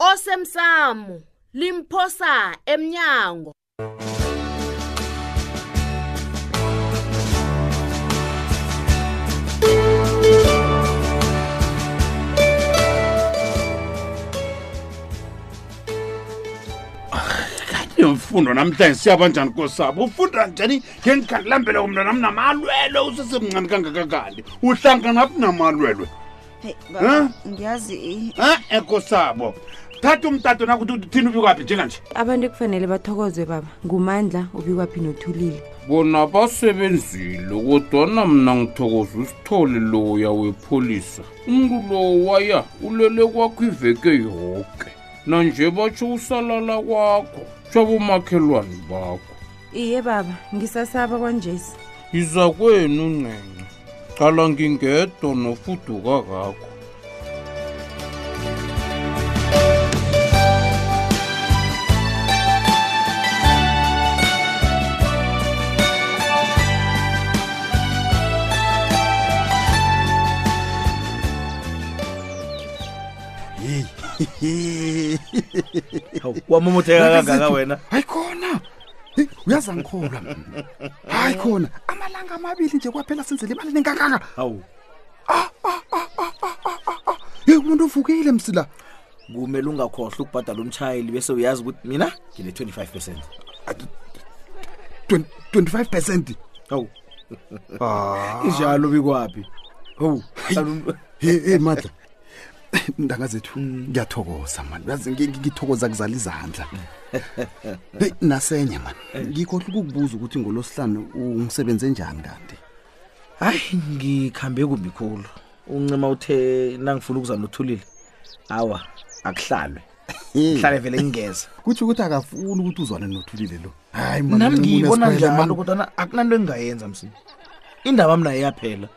osemsamo limphosa emnyango imfundo namhlanje siyaba njani kosabo ufunda njani ngengikhalilambele komntwana mnamalwelwe usesemncane kangakakanti uhlangana phi namalwelwe Hey, Huh? baba ngiyazi i- a ekosabo thatha umtato nakuthi uthini ubikwaphi njenganje abantu ekufanele bathokozwe baba ngumandla ubikwaphi nothulile bona basebenzile kodwana mna ngithokoza usithole loya wepholisa umntu lowo waya ulele kwakho iveke yoke nanje batsho usalala kwakho shabomakhelwane bakho iye baba ngisasaba kwanjesi yiza kwenu ncenca cala ngingedwa nofuduka kakho wamomotheka kangaka wena hayi khona Hey, uyazangikholwa mina hayi khona amalanga amabili nje kwaphela senzele imali nengakaka hawu ye umuntu uvukile msila kumele ungakhohlwa ukubhadala umshayeli bese uyazi ukuthi mina ngine-25 percent 25 percent hawu injalo bikwaphi hawu he he madla ntanga zethu mm. ngiyathokoza mani yazi ngithokoza kuzala izandla heyi nasenye mani eh. ngikhohle ukukubuza ukuthi ngolosihlanu ungisebenze njani kanti hayi ngikhambe kumbi khulu uncima uthe nangifuna ukuza nothulile awa akuhlalwe hlale vele ngingeza kutsho ukuthi akafuni ukuthi uzwane nothulile lo hayi nam ngiyibona njalo kodwana akunanto engingayenza msini indaba mna iyaphela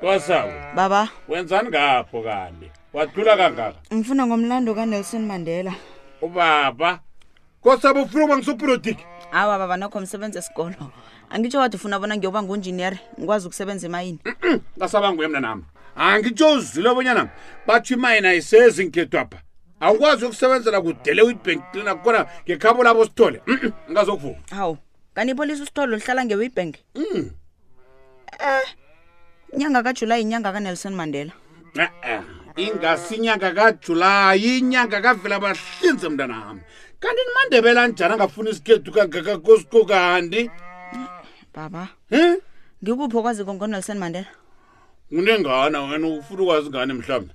Kwasawo. Baba. Wenzani ngapho kanti? Wathula kangaka. Ngifuna ngomlando kaNelson Mandela. Ubaba. Kwasawo ufuna ukuba ngisupolitic. Awa baba nokho msebenzi esikolo. Angitsho wathi ufuna bona ngiyoba ngunjiniyere ngikwazi ukusebenza emayini. Ngasaba nguye mna nami. Angitsho uzwile obonyana bathi imayini ayisezi ngigedwapha. Awukwazi ukusebenzela kudele uyibank cleaner kona ngekhabo labo sithole. Ngazokuvuma. Hawu. Kanti ipolisi usithole lihlala ngeWebank. Mm. Eh, nyanga kajulayi nyanga kanelson mandela e-e ingasi inyanga kajulayi inyanga kavela bahlinze mntanami kanti nimandebela njani angafuni isikhethu kangakakosiko kanti baba um ngikuphi okwaziko ngonelson mandela unengana wena ufuna ukwazi ngani mhlawumbi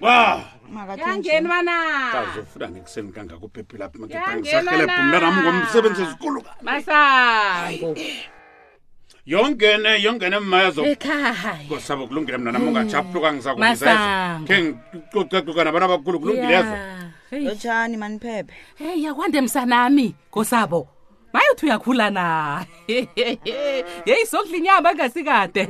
wa Makathi nje. yangeni banaka kazofuna ngekuseni kangaka uphephile aphi Yangena makebangisahelebha na. umntanami ngomsebenzi ezikulu masango yongene yongene maya zo ekhaya kosaba kulungile mna nami ungachaphuka ngizakubiza Masango. khe ngicocacuka nabantu abakhulu kulungile yezo Ya, hey. lotshani maniphephe heyi yakwande msanami kosabo maye uthi uyakhula na yeyi sokudla inyama angasikade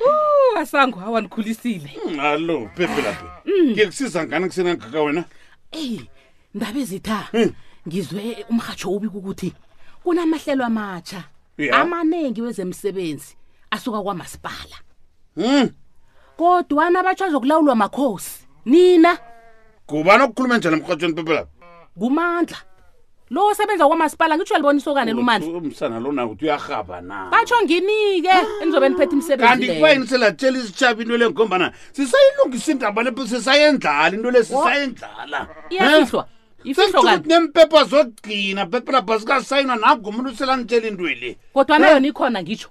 Uh, asango awanikhulisile alo phephelaphi ngiyekusiza ngani ngisenangaka wena eyi ndaba ezitha ngizwe umrhatsho ubi kukuthi kunamahlelo amatsha Ya. amaningi wezemsebenzi asuka kwamasipala Hmm. kodwana abatsha zokulawulwa makhosi nina ngubani okukhuluma njani emrhatshweni pepelapha ngumandla lo osebenza kwamasipala ngitsho yalibona isokane lumandla umsana lona kuthi uyarhaba na batsho nginike enizobe niphethe imisebenzi kanti leyo. kubayini selatshela isitshaba into le ngombana sisayilungisa indaba le sisayendlala into le sisayendlala iyafihlwa ifihlo sekuthi kanti nempepa zokugcina pepelapha sikasayinwa nangomuntu selanitshela into le kodwa nayo nikhona ngitsho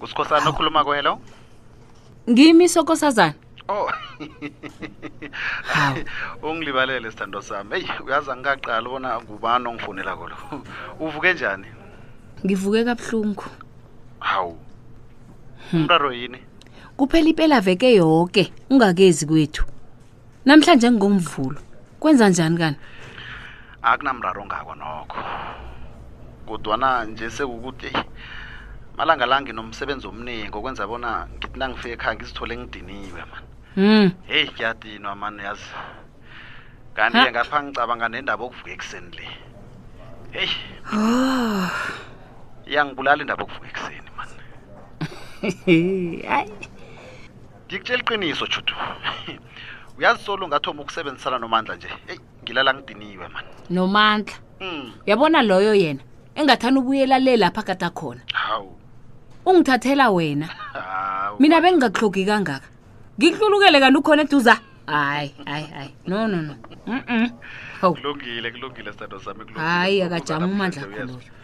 usikhosana okhuluma kwelo ngimi sokosazana oh hawu ungilibalele sithando sami eyi uyazi angikaqali bona ngubani ongifonela kolo uvuke njani ngivuke kabuhlungu hawu umraro yini kuphela ipelaveke yoke ungakezi kwethu namhlanje ngingomvulo kwenza njani kani akunamraro ongako nokho kodwana nje sekukude malanga la nginomsebenzi omningi okwenza bona ngithi nangifika ekhaya ngizithole ngidiniwe mani mm. heyi ngiyadinwa mani yazi kanti-ke ngapha ngicabanga nendaba okuvuka ekuseni le heyi oh. iyangibulala indaba okuvuka ekuseni mani ngikutshela iqiniso tshutu uyazisolo ngathoma ukusebenzisana nomandla nje eyi ngilala ngidiniwe mani nomandla Mm, uyabona loyo yena engathani ubuyela le lapha kade akhona hawu ungithathela wena hawu mina bengingakuhlogi kangaka ngikuhlulukele kanti ukhona eduza hayi hayi hayi no no no Mm-mm. hawu kulungile kulungile sithando sami kulungile. hayi Ngoba akajami umandla uNaMhlanje uyezwa. kholoyo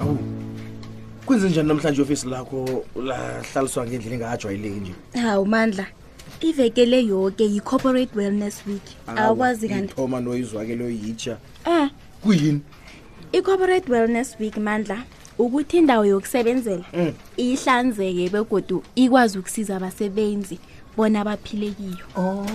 awu kwenze njani namhlanje iofisi lakho lahlaliswa ngendlela engakajwayeleki nje hawu mandla iveke le yoke yi-corporate wellness week awukwazi kanti thoma noyizwake leyo yitsha um kuyini i-corporate wellness week mandla ukuthi indawo yokusebenzela Mm. ihlanzeke begodu ikwazi ukusiza abasebenzi bona baphile kiyo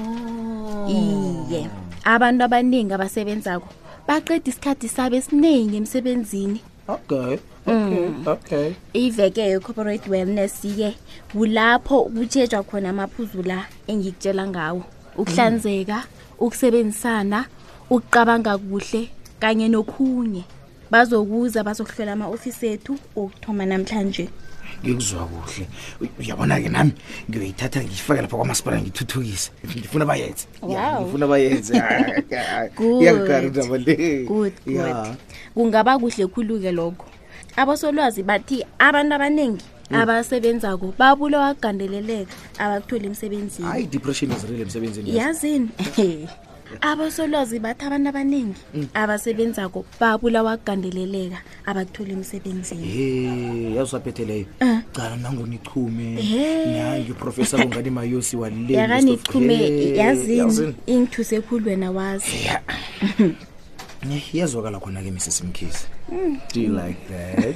iye abantu abaningi abasebenzako baqeda isikhathi sabo esiningi emsebenzini okay okay mm. okay iveke ye-corporate wellness-ke kulapho kutshejwa khona amaphuzu la engikutshela ngawo ukuhlanzeka mm. ukusebenzisana ukucabanga kuhle kanye nokhunye bazokuza bazokuhlola ama-ofisi ethu okuthoma namhlanje ngikuzwa kuhle uyabona-ke nami ngiyoyithatha ngiyifake lapha kwamasipala ngithuthukise ngifuna bayenze Ya, Wow. ngifuna bayenze Good. iyangikarida manje Good, good. Ya. kungaba kuhle khulu-ke lokho abosolwazi bathi abantu abaningi Mm. abasebenzako babulawa kugandeleleka abakutholi emsebenzini hayi depression is real emsebenzini yes. yazini abosolwazi bathi abantu abaningi Mm. abasebenzako babulawa kugandeleleka abakutholi emsebenzini ye yazi usaphethe leyo Ah. cala nangonichume Ehhe. nayo ngiprofesa kongani mayosi walile yakanichume yazini ingithuse khulu wena wazi iyazwakala khona-ke mrs mkhizi do you like that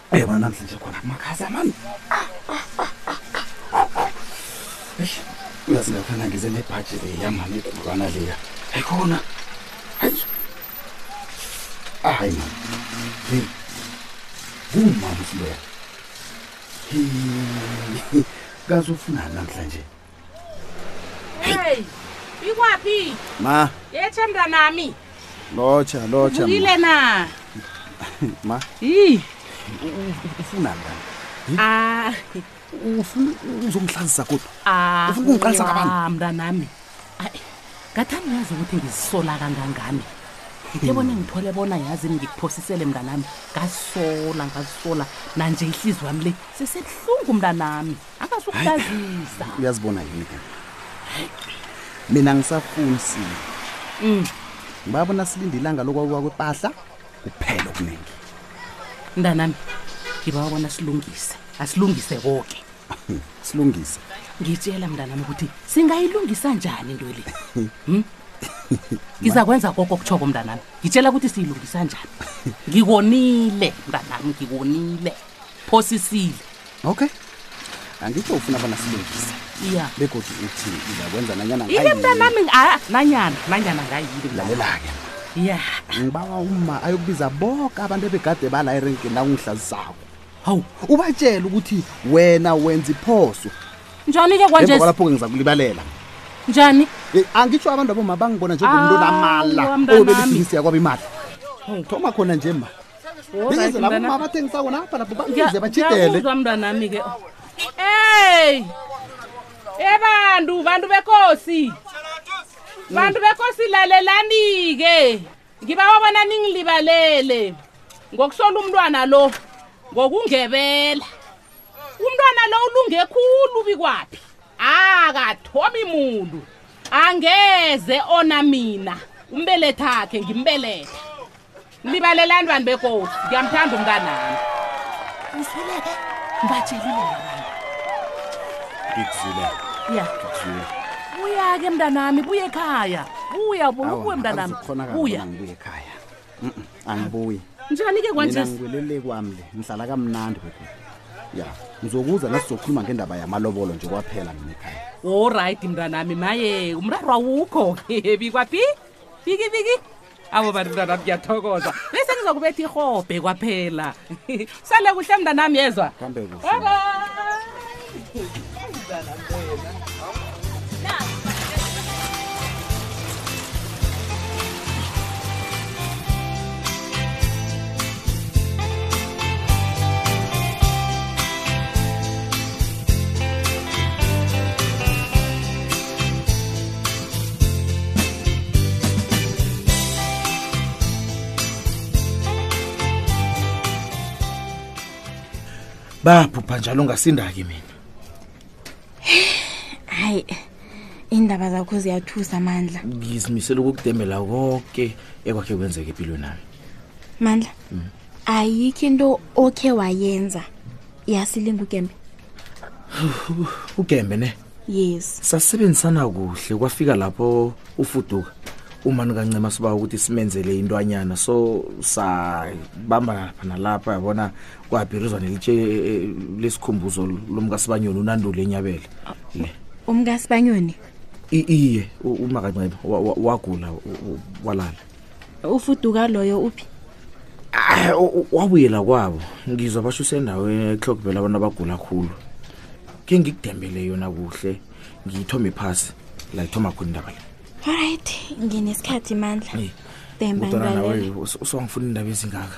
yebo namhlanje khona kumakhaza mani uyazi ngathanda ngize nebhaji leya mani edulwana leya hayi khona hayi ahayi mani hey kumama usiloya kaze ufunani namhlanje Hey, ikwaphi? Ma, Yetshe mntanami. lotsha, lotsha. ma. Vukile na. Ma, Hi. u- u- ufuna ngani? Ah, Ufuna uzongihlanzisa kodwa. ah. Ufuna ukungiqalisa kabantu? Ah, mntanami. Ai, ngathani yazi ukuthi ngizisola kangangami. Ngithe bona ngithole bona yazi ngikuphosisele mntanami. Ngasola, ngasola. Nanje ihliziyo yami le sesebuhlungu mntanami. akasukutazisa uyazibona yini ke mina ngisafuni sini Mm. ngibabona silinde ilanga lokwabiwa kwepahla kuphela okuningi mntanami ngiba wabona silungise asilungise koke silungise ngitshela mntanami ukuthi singayilungisa njani into le Hmm? ngizakwenza koko kutshoko mntanami ngitshela ukuthi siyilungisa njani ngikonile mntanami ngikonile phosisile okay angitsho ufuna bona silungise ya begodu uthi ngizakwenza nanyana iye ngayini. mntanami ngi- ah, nanyana nanyana ngayini lalela-ke ya ngibawa uma ayokubiza boke abantu ebegade bala erenkeni lakungihlazisako hawu ubatshele ukuthi wena wenza iphoso njani ke kwanje emva kwalapho-ke ngizakulibalela njani Eh, angitsho abantu aboma bangibona njengomuntu Awa, onamala mntanami. obelibhizisi yakwaba imali thoma khona nje ma Bengeze labo mama bathengisa wona apha lapho babize bajidele ngiyakuzwa mntwanami ke ey e bantu bantu bekosi bantu bekosi lalelani-ke ngibawa bona ningilibalele ngokusola umntwana lo ngokungebela umntwana lo ulunge khulu ubikwaphi akathomi muntu angeze ona mina umbelethakhe ngimbeletha libalela ntwana bekosi ngiyamthanda umntanami uzwileke ngibatshelile abantu ngikuzwile ya ngikuzwile buya-ke mntanami buye ekhaya buya buya Awa, ubuye mntanami akuzukukghonakala buya bona ngibuye ekhaya Mm-mm, angibuyi njani-ke mina kwanjesi ngibelele kwami le ngihlala kamnandi begodu ya ngizokuza nasizokhuluma ngendaba yamalobolo nje kwaphela mina ekhaya olrayidi mntanami maye umraro awukho-ke bikwaphi biki biki abo bantu mntanami ngiyathokoza bese ngizokubetha irhobhe kwaphela sale kuhle mntanami yezwa kambe kuhle babhubha njalo ungasinda-ke mina hayi iindaba zakho ziyathusa amandla ngizimisela ukukudemela konke ekwakhe kwenzeka empilweni nami mandla mm. ayikho into okhe wayenza yasilinga ugembe ugembe ne yes sasisebenzisana kuhle kwafika lapho ufuduka umani kancema siba ukuthi simenzele intwanyana so sabamba lapha nalapha yabona kwabhirizwa nelitshe eh, lesikhumbuzo lomkasibanyoni unandule enyabele le umkasibanyoni I- iye u- umakancema wa- wa- wagula u- u- walala ufuduka loyo uphi Ah, u- u- wabuyela kwabo ngizwa basho usendaweni ehlogibela abantu abagula khulu ke ngikudembele yona kuhle ngiyithome phasi la ithoma khona indaba le olright nginesikhathi mandla demba kodwana nawe ngilalela us- uswangifuna indaba ezingaka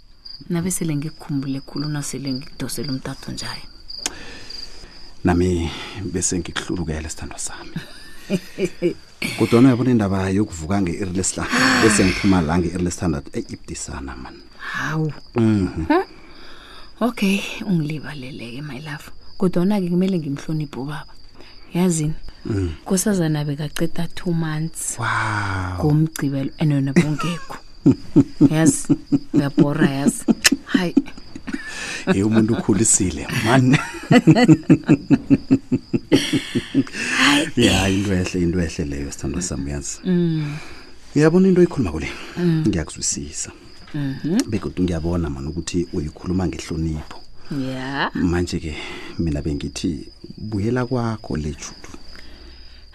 nabe sele ngikukhumbule khulu nasele ngikudosela umtato njaye nami bese ngikuhlulukele sithandwa sami kodwana yabona indaba yokuvuka nge-iri lesihlanu bese ngiphuma la nge-iri lesithandathu eyi ibudisana mani hawu Mhm. Huh? okay ungilibaleleke my love kodwana-ke kumele ngimhloniphe ubaba yazini Mm. nkosazana bekaceda two months Wow. ngomgcibelo and wena bongekho yes uyabhora yes hayi ye umuntu ukhulisile man ya into ehle into ehle leyo sithandwa sami yazi mm. uyabona into oyikhuluma kule mm. ngiyakuzwisisa mhm. begodwa ngiyabona mani ukuthi uyikhuluma ngehlonipho ya manje-ke mina bengithi buyela kwakho le judu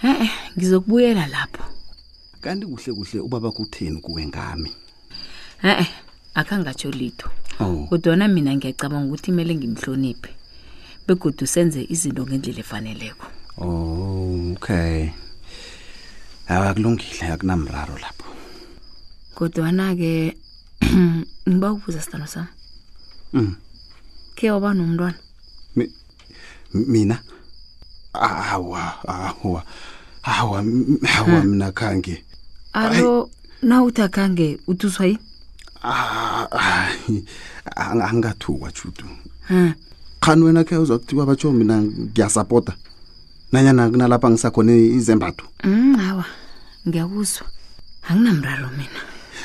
e-e ngizokubuyela lapho kanti kuhle kuhle ubaba kutheni kuwe ngami e-e akhangatsho litho oh. kodwana mina ngiyacabanga ukuthi kumele ngimhloniphe begodu senze izinto ngendlela efaneleko oh, okay hawa kulungile akunamraro lapho kodwana-ke ngiba ukubuza sithando sami mm. khe waba nomntwana mina awa awa awa m- awa mina khange alo na uthi akhange uthuswa yini Ah, ah, ang- angathukwa tshutu Hmm. khani wena khe uzwa kuthiwa batsho mina ngiyasapota nanyana kunalapha ngisakhona izembatho Mm, awa ngiyakuzwa anginamraro mina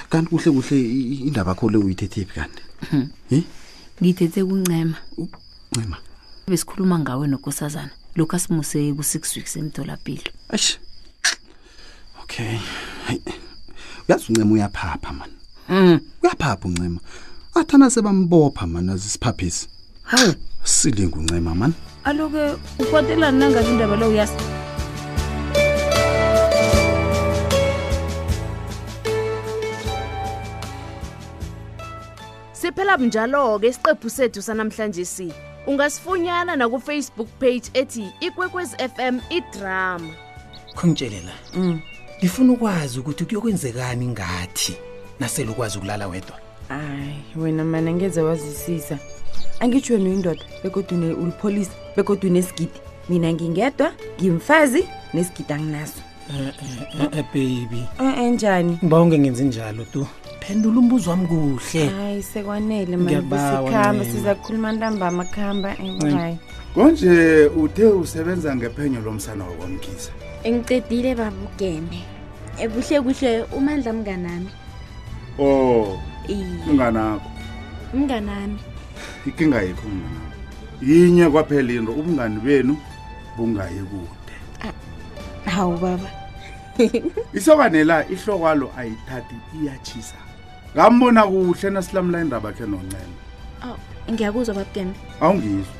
kanti kuhle kuhle i- i- indaba kho le uyithethephi kanti ngithethe kuncema ncema besikhuluma ngawe nokosazana lokhu asimuse ku-six weeks emtholapilo eish okay hayi uyazi uncema uyaphapha mani Mm. uyaphapha uncema athana sebambopha mani azisiphaphisi hawu silinga uncema mani aloke ukwatelani nangazi indaba lo uyazi Siphela bunjalo-ke isiqephu sethu sanamhlanje si. Ungasifunyana naku-Facebook page ethi Ikwekwezi FM iDrama. Khongitshele la. Mm. Ngifuna ukwazi ukuthi kuyokwenzekani ngathi nasele ukwazi ukulala wedwa. Hayi, wena mana ngeze wazisisa. Angitsho wena uyindoda begodwa ulipholisa begodwa unesigidi. Mina ngingedwa, ngimfazi nesigidi anginaso. Eh, baby e-e njani ngiba ungengenzi njalo tu phendula umbuzo wami kuhle hayi sekwanele mansikhambe siza kukhuluma ntambama kuhamba engayi konje uthe usebenza ngephenyo lomsana wakwamkhiza engicedile babugeme ebuhle kuhle umandla mnganami o oh, mnganakho mnganami ikinga yikho mnganami yinye kwaphela into ubungani benu bungayi kude hawu baba isokanela ihlokwalo ayithathi iyatshisa ngambona kuhle nasilamula indaba khe noncema aw ngiyakuzwa babukembe awungizwa